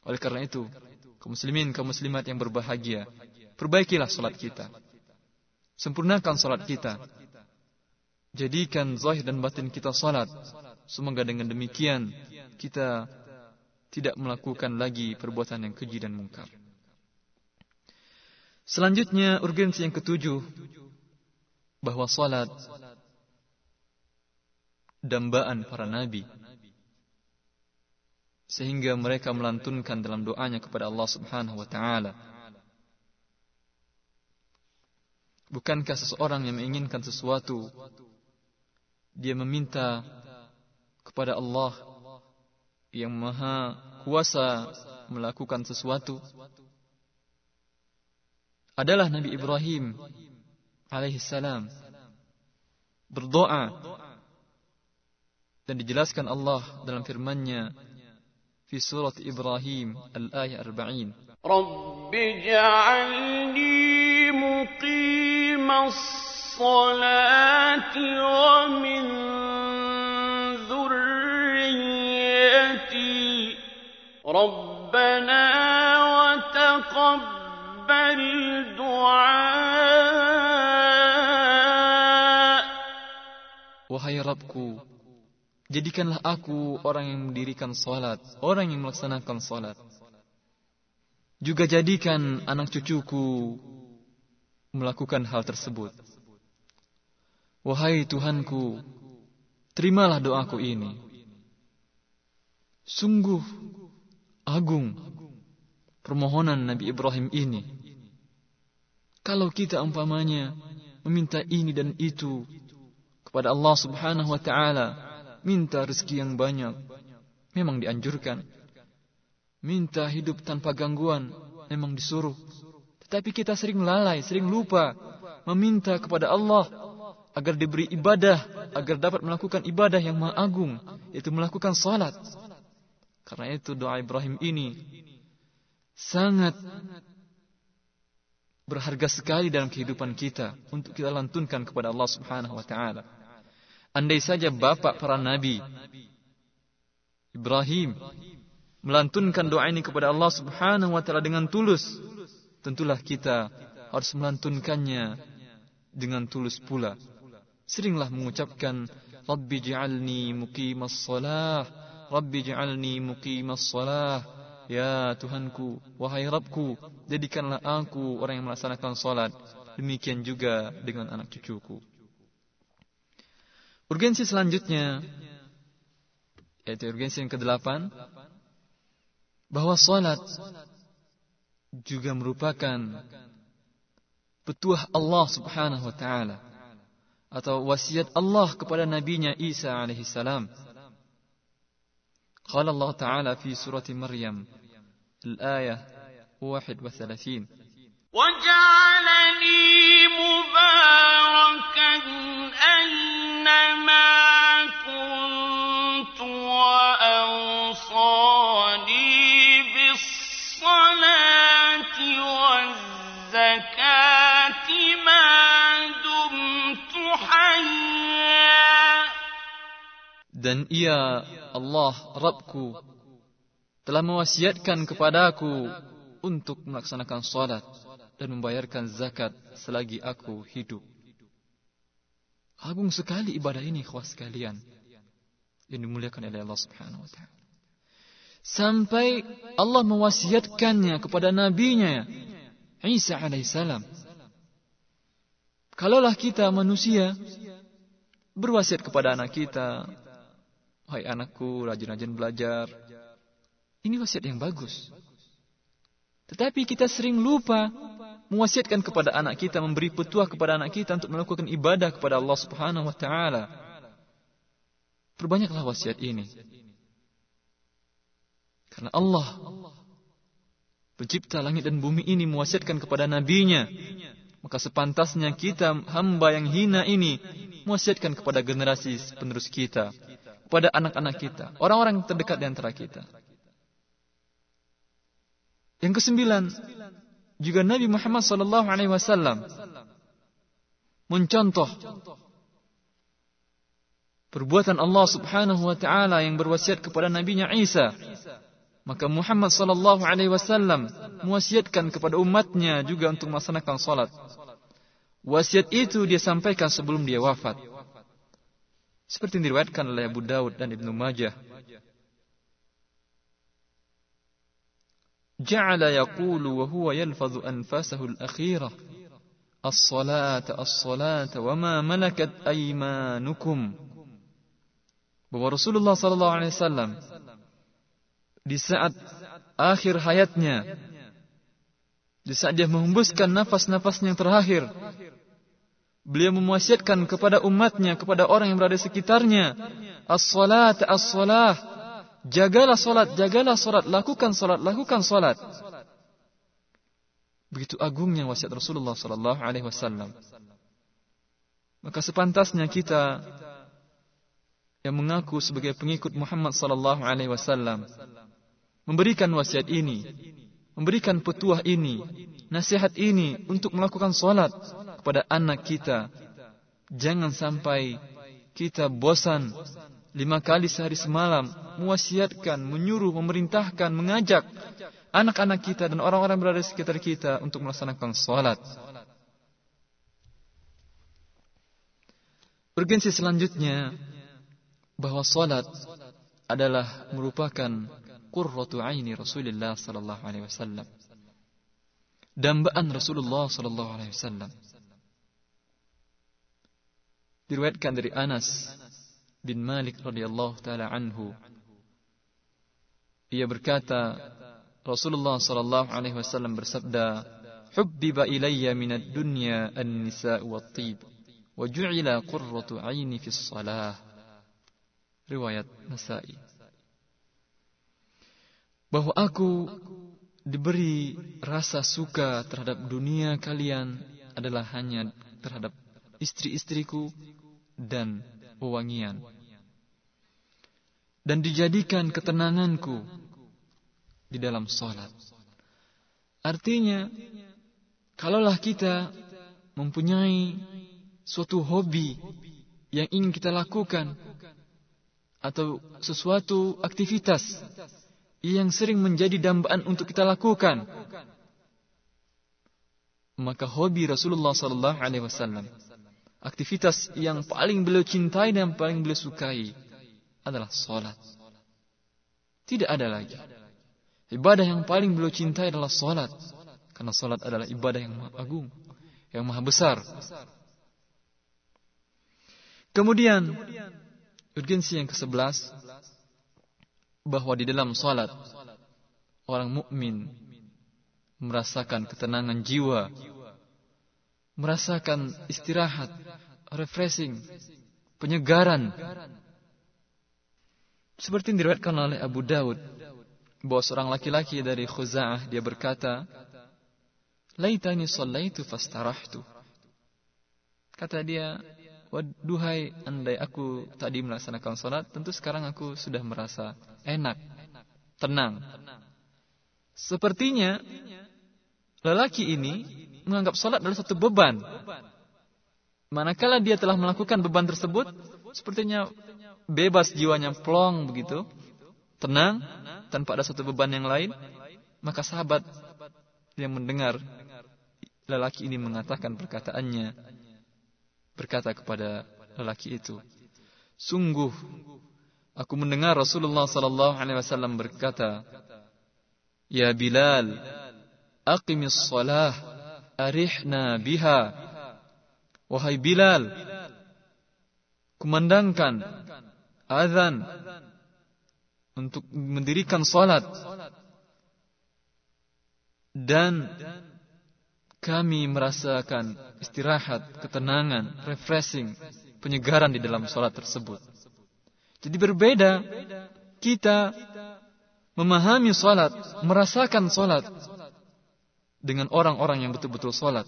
Oleh karena itu, kaum muslimin, kaum muslimat yang berbahagia, perbaikilah salat kita. Sempurnakan salat kita. Jadikan zahir dan batin kita salat. Semoga dengan demikian kita tidak melakukan lagi perbuatan yang keji dan mungkar. Selanjutnya urgensi yang ketujuh bahwa salat dambaan para nabi sehingga mereka melantunkan dalam doanya kepada Allah Subhanahu wa taala. Bukankah seseorang yang menginginkan sesuatu dia meminta kepada Allah yang maha kuasa melakukan sesuatu adalah Nabi Ibrahim alaihi salam berdoa dan dijelaskan Allah dalam firman-Nya fi surat Ibrahim al-ayah 40 رب اجعلني مقيم الصلاة ومن ربنا وتقبل دعاء Wahai Rabbku, jadikanlah aku orang yang mendirikan salat, orang yang melaksanakan salat. Juga jadikan anak cucuku melakukan hal tersebut. Wahai Tuhanku, terimalah doaku ini. Sungguh agung permohonan Nabi Ibrahim ini. Kalau kita umpamanya meminta ini dan itu kepada Allah Subhanahu wa taala, minta rezeki yang banyak, memang dianjurkan. Minta hidup tanpa gangguan, memang disuruh. Tetapi kita sering lalai, sering lupa meminta kepada Allah agar diberi ibadah, agar dapat melakukan ibadah yang maha agung, yaitu melakukan salat. Karena itu doa Ibrahim ini sangat berharga sekali dalam kehidupan kita untuk kita lantunkan kepada Allah Subhanahu wa taala. Andai saja bapak para nabi Ibrahim melantunkan doa ini kepada Allah Subhanahu wa taala dengan tulus, tentulah kita harus melantunkannya dengan tulus pula. Seringlah mengucapkan Rabbi ja'alni muqimas salah, Rabbi ja'alni muqimas salah. Ya Tuhanku, wahai Rabbku, jadikanlah aku orang yang melaksanakan salat. Demikian juga dengan anak cucuku. Urgensi selanjutnya yaitu urgensi yang kedelapan bahwa salat juga merupakan petuah Allah Subhanahu wa taala atau wasiat Allah kepada nabinya Isa alaihi salam. Qala Allah taala fi surati Maryam al-ayah 31 وجعلني مباركا أينما كنت وأوصاني بالصلاة والزكاة ما دمت حيا. Dan ia Allah Rabbku telah mewasiatkan kepadaku untuk melaksanakan salat dan membayarkan zakat selagi aku hidup. Agung sekali ibadah ini khas sekalian yang dimuliakan oleh Allah Subhanahu wa taala. Sampai Allah mewasiatkannya kepada nabinya Isa alaihissalam. Kalaulah kita manusia berwasiat kepada anak kita, "Hai anakku, rajin-rajin belajar." Ini wasiat yang bagus. Tetapi kita sering lupa mewasiatkan kepada anak kita, memberi petuah kepada anak kita untuk melakukan ibadah kepada Allah Subhanahu wa taala. Perbanyaklah wasiat ini. Karena Allah pencipta langit dan bumi ini mewasiatkan kepada nabinya. Maka sepantasnya kita hamba yang hina ini mewasiatkan kepada generasi penerus kita, kepada anak-anak kita, orang-orang terdekat di antara kita. Yang kesembilan, juga Nabi Muhammad sallallahu alaihi wasallam mencontoh perbuatan Allah Subhanahu wa taala yang berwasiat kepada nabinya Isa. Maka Muhammad sallallahu alaihi wasallam mewasiatkan kepada umatnya juga untuk melaksanakan salat. Wasiat itu dia sampaikan sebelum dia wafat. Seperti diriwayatkan oleh Abu Daud dan Ibnu Majah. Ja'ala yaqulu wa huwa yalfadhu anfasahu al-akhirah. As-salata as-salata wa ma malakat aymanukum. Bahwa Rasulullah sallallahu alaihi wasallam di saat akhir hayatnya di saat dia menghembuskan nafas-nafasnya yang terakhir beliau mewasiatkan kepada umatnya kepada orang yang berada di sekitarnya as-salat as-salah. Jagalah salat jagalah salat. Lakukan salat lakukan salat. Begitu agungnya wasiat Rasulullah sallallahu alaihi wasallam. Maka sepantasnya kita yang mengaku sebagai pengikut Muhammad sallallahu alaihi wasallam memberikan wasiat ini, memberikan petuah ini, nasihat ini untuk melakukan salat kepada anak kita. Jangan sampai kita bosan lima kali sehari semalam mewasiatkan, menyuruh, memerintahkan, mengajak anak-anak kita dan orang-orang berada di sekitar kita untuk melaksanakan salat. Urgensi selanjutnya bahwa salat adalah merupakan qurratu aini Rasulullah sallallahu alaihi wasallam. Dambaan Rasulullah sallallahu alaihi wasallam. Diriwayatkan dari Anas bin Malik radhiyallahu taala anhu. Ia berkata, Rasulullah sallallahu alaihi wasallam bersabda, "Hubbiba ilayya minad dunya an-nisa' wat-tib, wa ju'ila qurratu 'aini fi shalah." Riwayat Nasa'i bahwa aku diberi rasa suka terhadap dunia kalian adalah hanya terhadap istri-istriku dan wewangian. Dan dijadikan ketenanganku di dalam sholat. Artinya, kalaulah kita mempunyai suatu hobi yang ingin kita lakukan, atau sesuatu aktivitas yang sering menjadi dambaan untuk kita lakukan. Maka hobi Rasulullah sallallahu alaihi wasallam, aktivitas yang paling beliau cintai dan paling beliau sukai adalah salat. Tidak ada lagi. Ibadah yang paling beliau cintai adalah salat. Karena salat adalah ibadah yang maha agung, yang maha besar. Kemudian urgensi yang ke-11 bahwa di dalam salat orang mukmin merasakan ketenangan jiwa, merasakan istirahat, refreshing, penyegaran. Seperti yang diriwayatkan oleh Abu Daud bahwa seorang laki-laki dari Khuza'ah dia berkata, "Laitani shallaitu fastarahtu." Kata dia, Waduhai andai aku tadi melaksanakan sholat, tentu sekarang aku sudah merasa enak, tenang. Sepertinya lelaki ini menganggap sholat adalah satu beban. Manakala dia telah melakukan beban tersebut, sepertinya bebas jiwanya plong begitu, tenang, tanpa ada satu beban yang lain, maka sahabat yang mendengar lelaki ini mengatakan perkataannya, berkata kepada lelaki itu, "Sungguh aku mendengar Rasulullah sallallahu alaihi wasallam berkata, "Ya Bilal, aqimis shalah, arihna biha." Wahai Bilal, kumandangkan azan untuk mendirikan salat dan kami merasakan istirahat, ketenangan, refreshing, penyegaran di dalam sholat tersebut. Jadi berbeda kita memahami sholat, merasakan sholat dengan orang-orang yang betul-betul sholat.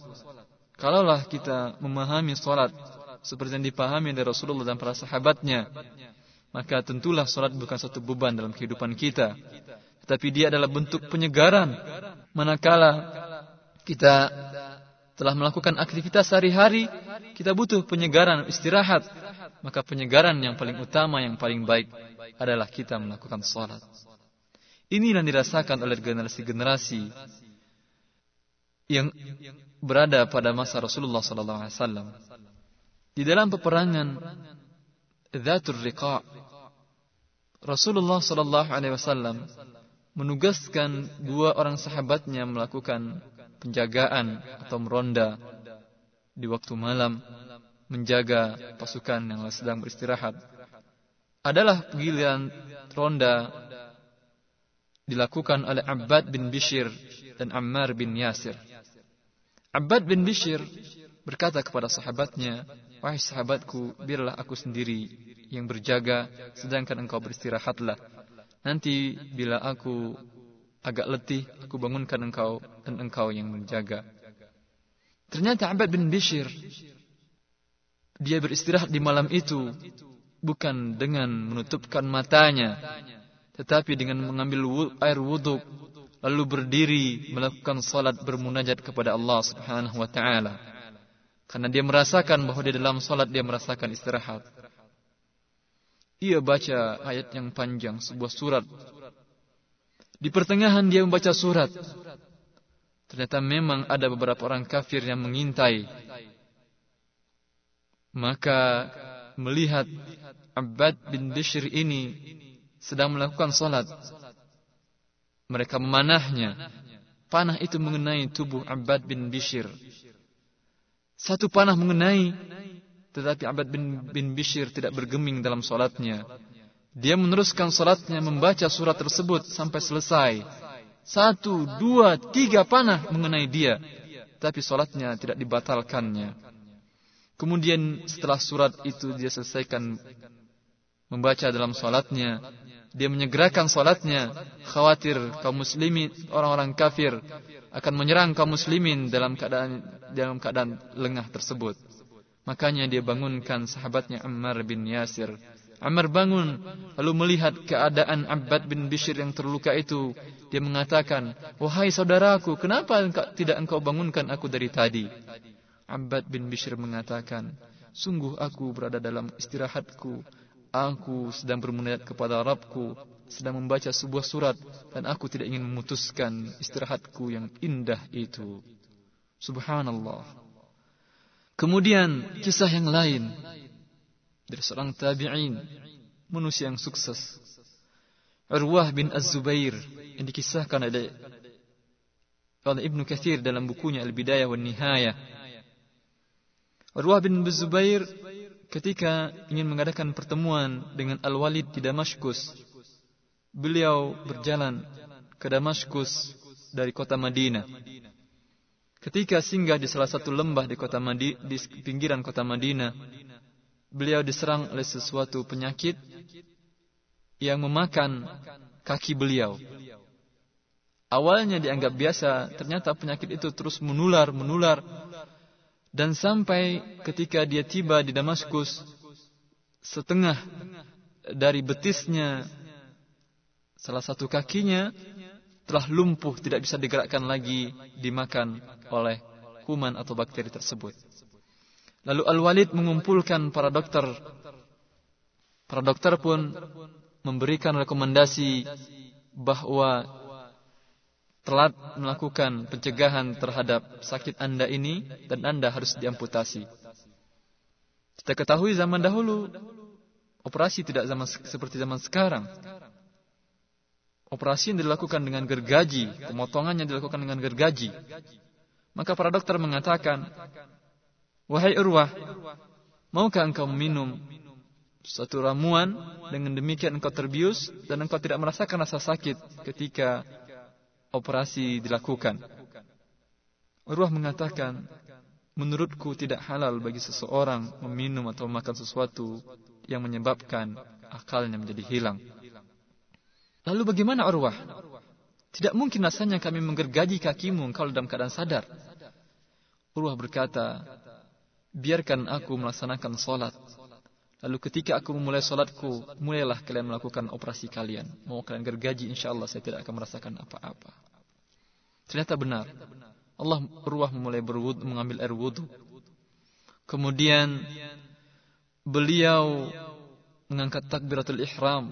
Kalaulah kita memahami sholat seperti yang dipahami dari Rasulullah dan para sahabatnya, maka tentulah sholat bukan satu beban dalam kehidupan kita. Tetapi dia adalah bentuk penyegaran. Manakala kita telah melakukan aktivitas sehari-hari, kita butuh penyegaran, istirahat. Maka penyegaran yang paling utama, yang paling baik adalah kita melakukan sholat. Ini yang dirasakan oleh generasi-generasi yang berada pada masa Rasulullah SAW. Di dalam peperangan Dhatul Riqa. Rasulullah sallallahu alaihi wasallam menugaskan dua orang sahabatnya melakukan penjagaan atau meronda di waktu malam menjaga pasukan yang sedang beristirahat adalah panggilan ronda dilakukan oleh Abbad bin Bishir dan Ammar bin Yasir. Abbad bin Bishir berkata kepada sahabatnya, Wahai sahabatku, biarlah aku sendiri yang berjaga, sedangkan engkau beristirahatlah. Nanti bila aku agak letih, aku bangunkan engkau dan engkau yang menjaga. Ternyata Abbad bin Bishir, dia beristirahat di malam itu, bukan dengan menutupkan matanya, tetapi dengan mengambil air wudhu lalu berdiri melakukan salat bermunajat kepada Allah Subhanahu wa taala. Karena dia merasakan bahwa di dalam salat dia merasakan istirahat. Ia baca ayat yang panjang sebuah surat. Di pertengahan dia membaca surat. Ternyata memang ada beberapa orang kafir yang mengintai. Maka melihat Abbad bin Bishr ini sedang melakukan salat. Mereka memanahnya. Panah itu mengenai tubuh Abbad bin Bishr. Satu panah mengenai, tetapi Abbad bin, bin Bishr tidak bergeming dalam salatnya. Dia meneruskan salatnya membaca surat tersebut sampai selesai. Satu, dua, tiga panah mengenai dia. Tapi salatnya tidak dibatalkannya. Kemudian setelah surat itu dia selesaikan membaca dalam salatnya, dia menyegerakan salatnya, khawatir kaum muslimin, orang-orang kafir akan menyerang kaum muslimin dalam keadaan dalam keadaan lengah tersebut. Makanya dia bangunkan sahabatnya Ammar bin Yasir. Ammar bangun lalu melihat keadaan Abbad bin Bishr yang terluka itu. Dia mengatakan, "Wahai saudaraku, kenapa tidak engkau bangunkan aku dari tadi?" Abbad bin Bishr mengatakan, "Sungguh aku berada dalam istirahatku Aku sedang bermunajat kepada Rabbku, sedang membaca sebuah surat dan aku tidak ingin memutuskan istirahatku yang indah itu. Subhanallah. Kemudian kisah yang lain dari seorang tabi'in, manusia yang sukses. Urwah bin Az-Zubair yang dikisahkan oleh oleh Ibnu Katsir dalam bukunya Al-Bidayah wan Nihayah. Urwah bin Az-Zubair ketika ingin mengadakan pertemuan dengan Al-Walid di Damaskus, beliau berjalan ke Damaskus dari kota Madinah. Ketika singgah di salah satu lembah di kota Madi, di pinggiran kota Madinah, beliau diserang oleh sesuatu penyakit yang memakan kaki beliau. Awalnya dianggap biasa, ternyata penyakit itu terus menular, menular, dan sampai ketika dia tiba di Damaskus, setengah dari betisnya, salah satu kakinya telah lumpuh, tidak bisa digerakkan lagi, dimakan oleh kuman atau bakteri tersebut. Lalu Al-Walid mengumpulkan para dokter. Para dokter pun memberikan rekomendasi bahwa telat melakukan pencegahan terhadap sakit Anda ini dan Anda harus diamputasi. Kita ketahui zaman dahulu operasi tidak zaman seperti zaman sekarang. Operasi yang dilakukan dengan gergaji, pemotongannya dilakukan dengan gergaji. Maka para dokter mengatakan, Wahai Urwah, maukah engkau minum suatu ramuan dengan demikian engkau terbius dan engkau tidak merasakan rasa sakit ketika operasi dilakukan. Urwah mengatakan, menurutku tidak halal bagi seseorang meminum atau memakan sesuatu yang menyebabkan akalnya menjadi hilang. Lalu bagaimana Urwah? Tidak mungkin rasanya kami menggergaji kakimu kalau dalam keadaan sadar. Urwah berkata, biarkan aku melaksanakan solat. Lalu ketika aku memulai solatku, mulailah kalian melakukan operasi kalian. Mau kalian gergaji, insya Allah saya tidak akan merasakan apa-apa. Ternyata benar. Allah berubah memulai berwudu, mengambil air wudhu. Kemudian beliau mengangkat takbiratul ihram.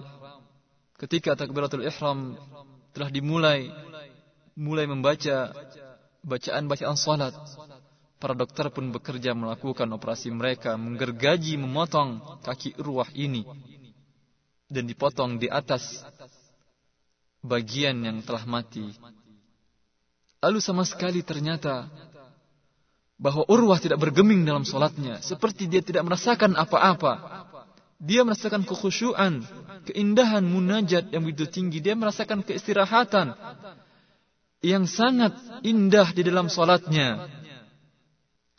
Ketika takbiratul ihram telah dimulai, mulai membaca bacaan-bacaan salat. Para dokter pun bekerja melakukan operasi mereka, menggergaji, memotong kaki Urwah ini. Dan dipotong di atas bagian yang telah mati. Lalu sama sekali ternyata bahwa Urwah tidak bergeming dalam solatnya. Seperti dia tidak merasakan apa-apa. Dia merasakan kekhusyuan, keindahan munajat yang begitu tinggi. Dia merasakan keistirahatan yang sangat indah di dalam solatnya.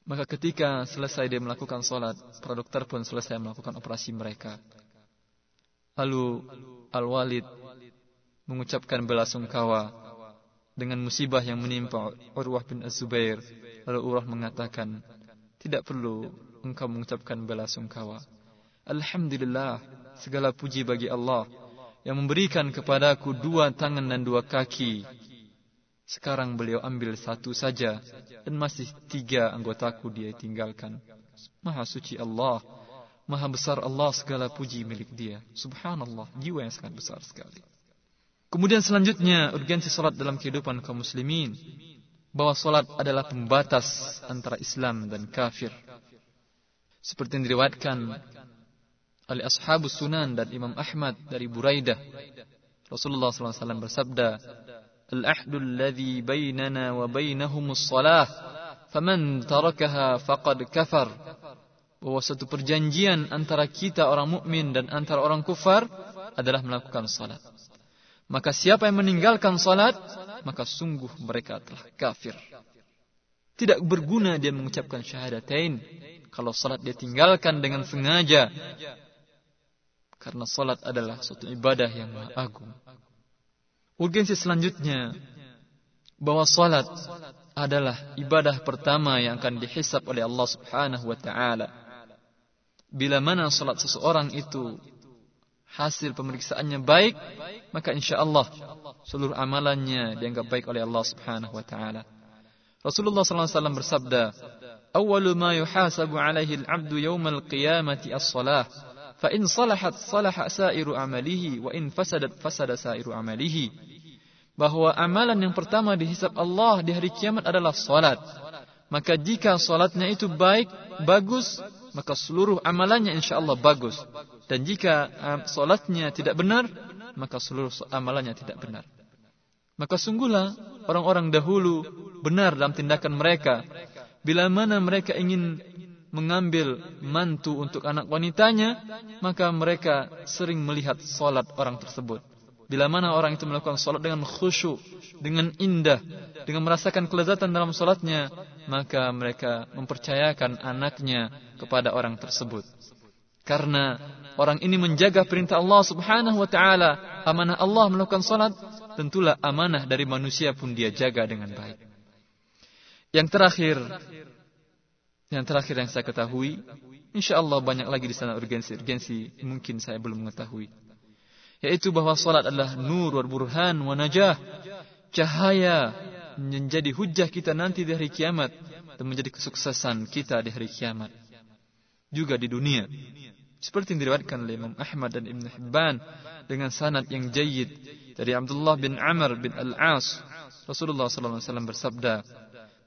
Maka ketika selesai dia melakukan solat, para dokter pun selesai melakukan operasi mereka. Lalu Al-Walid mengucapkan bela sungkawa dengan musibah yang menimpa Urwah bin Az-Zubair. Lalu Urwah mengatakan, tidak perlu engkau mengucapkan bela sungkawa. Alhamdulillah, segala puji bagi Allah yang memberikan kepadaku dua tangan dan dua kaki sekarang beliau ambil satu saja dan masih tiga anggotaku dia tinggalkan. Maha suci Allah, maha besar Allah segala puji milik dia. Subhanallah, jiwa yang sangat besar sekali. Kemudian selanjutnya urgensi salat dalam kehidupan kaum muslimin. Bahwa salat adalah pembatas antara Islam dan kafir. Seperti yang diriwayatkan oleh ashabus sunan dan Imam Ahmad dari Buraidah. Rasulullah SAW bersabda, العهد الذي بيننا وبينهم الصلاة فمن تركها فقد كفر bahwa satu perjanjian antara kita orang mukmin dan antara orang kufar adalah melakukan salat. Maka siapa yang meninggalkan salat, maka sungguh mereka telah kafir. Tidak berguna dia mengucapkan syahadatain kalau salat dia tinggalkan dengan sengaja. Karena salat adalah suatu ibadah yang maha agung. Urgensi selanjutnya bahwa salat adalah ibadah pertama yang akan dihisap oleh Allah Subhanahu wa taala. Bila mana salat seseorang itu hasil pemeriksaannya baik, maka insya Allah seluruh amalannya dianggap baik oleh Allah Subhanahu wa taala. Rasulullah sallallahu alaihi wasallam bersabda, "Awwalu ma yuhasabu alaihi al-'abdu yawmal qiyamati as-salah." فإن صلحت صلح سائر أعماله وإن فسدت فسد سائر أعماله. bahwa amalan yang pertama dihisab Allah di hari kiamat adalah salat. Maka jika salatnya itu baik bagus maka seluruh amalannya insyaallah bagus. Dan jika um, salatnya tidak benar maka seluruh amalannya tidak benar. Maka sungguhlah orang-orang dahulu benar dalam tindakan mereka. Bila mana mereka ingin mengambil mantu untuk anak wanitanya, maka mereka sering melihat salat orang tersebut. Bila mana orang itu melakukan solat dengan khusyuk, dengan indah, dengan merasakan kelezatan dalam solatnya, maka mereka mempercayakan anaknya kepada orang tersebut. Karena orang ini menjaga perintah Allah subhanahu wa ta'ala, amanah Allah melakukan solat, tentulah amanah dari manusia pun dia jaga dengan baik. Yang terakhir, yang terakhir yang saya ketahui, insya Allah banyak lagi di sana urgensi-urgensi, mungkin saya belum mengetahui. Yaitu bahwa salat adalah nur wa burhan wa najah. Cahaya menjadi hujah kita nanti di hari kiamat dan menjadi kesuksesan kita di hari kiamat. Juga di dunia. Seperti yang diriwayatkan oleh Imam Ahmad dan Ibn Hibban dengan sanad yang jayid dari Abdullah bin Amr bin Al-As. Rasulullah wasallam bersabda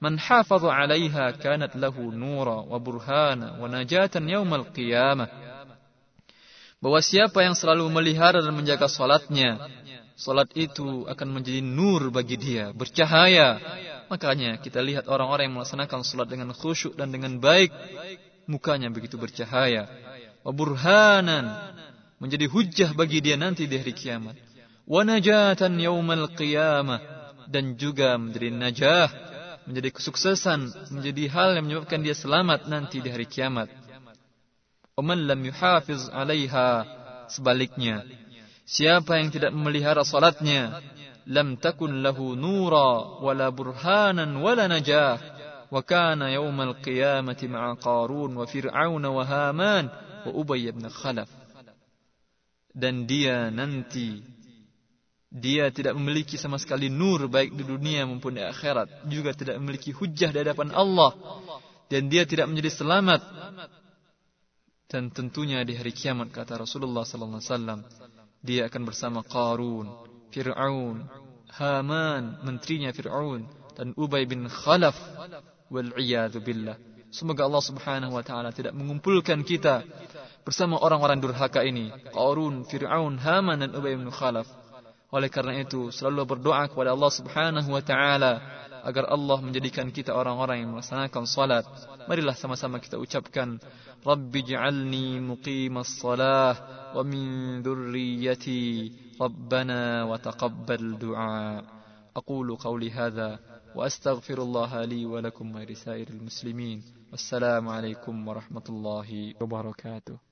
Man hafadha 'alaiha kanat lahu nura wa burhana wa najatan bahwa siapa yang selalu memelihara dan menjaga salatnya, salat itu akan menjadi nur bagi dia, bercahaya. Makanya kita lihat orang-orang yang melaksanakan salat dengan khusyuk dan dengan baik, mukanya begitu bercahaya. Waburhanan menjadi hujah bagi dia nanti di hari kiamat. Wa najatan yaumal qiyamah dan juga menjadi najah, menjadi kesuksesan, menjadi hal yang menyebabkan dia selamat nanti di hari kiamat. Oman lam yuhafiz alaiha sebaliknya. Siapa yang tidak memelihara salatnya lam takun lahu nura wala burhanan wala najah. Wa kana yawmal qiyamati ma'a qarun wa fir'aun wa haman wa ubay bin khalaf. Dan dia nanti dia tidak memiliki sama sekali nur baik di dunia maupun di akhirat. Juga tidak memiliki hujah di hadapan Allah. Dan dia tidak menjadi selamat. Dan tentunya di hari kiamat kata Rasulullah sallallahu dia akan bersama Qarun, Fir'aun, Haman, menterinya Fir'aun dan Ubay bin Khalaf. Wal billah. Semoga Allah Subhanahu wa taala tidak mengumpulkan kita bersama orang-orang durhaka ini, Qarun, Fir'aun, Haman dan Ubay bin Khalaf. Oleh karena itu, selalu berdoa kepada Allah Subhanahu wa taala agar Allah menjadikan kita orang-orang yang melaksanakan salat. Marilah sama-sama kita ucapkan, Rabbi ja'alni muqimas salah wa min dhurriyyati Rabbana wa taqabbal du'a. Aqulu qawli hadha wa astaghfirullah li wa lakum wa risairil muslimin. Wassalamualaikum warahmatullahi wabarakatuh.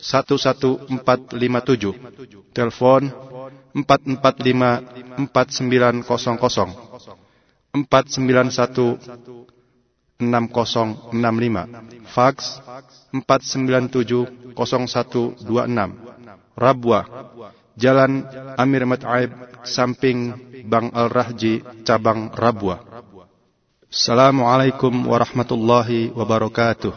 11457, telepon 445 4900, 491 6065, fax 4970126, Rabwa, Jalan Amir Mat Aib, samping Bang Al Rahji, cabang Rabwa. Assalamualaikum warahmatullahi wabarakatuh.